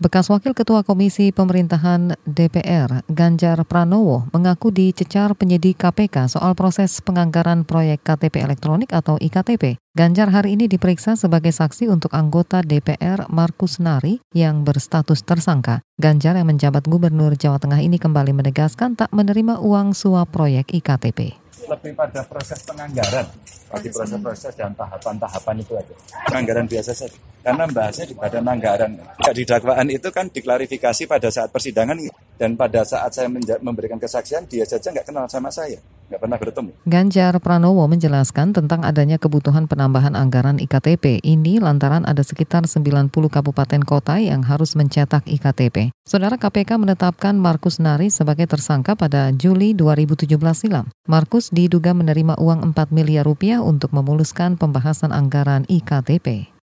Bekas Wakil Ketua Komisi Pemerintahan DPR, Ganjar Pranowo, mengaku dicecar penyidik KPK soal proses penganggaran proyek KTP elektronik atau IKTP. Ganjar hari ini diperiksa sebagai saksi untuk anggota DPR Markus Nari yang berstatus tersangka. Ganjar yang menjabat Gubernur Jawa Tengah ini kembali menegaskan tak menerima uang suap proyek IKTP. Lebih pada proses penganggaran, bagi proses-proses dan tahapan-tahapan itu aja. Penganggaran biasa saja karena bahasnya di badan anggaran. Di dakwaan itu kan diklarifikasi pada saat persidangan dan pada saat saya memberikan kesaksian dia saja nggak kenal sama saya, nggak pernah bertemu. Ganjar Pranowo menjelaskan tentang adanya kebutuhan penambahan anggaran IKTP ini lantaran ada sekitar 90 kabupaten kota yang harus mencetak IKTP. Saudara KPK menetapkan Markus Nari sebagai tersangka pada Juli 2017 silam. Markus diduga menerima uang 4 miliar rupiah untuk memuluskan pembahasan anggaran IKTP.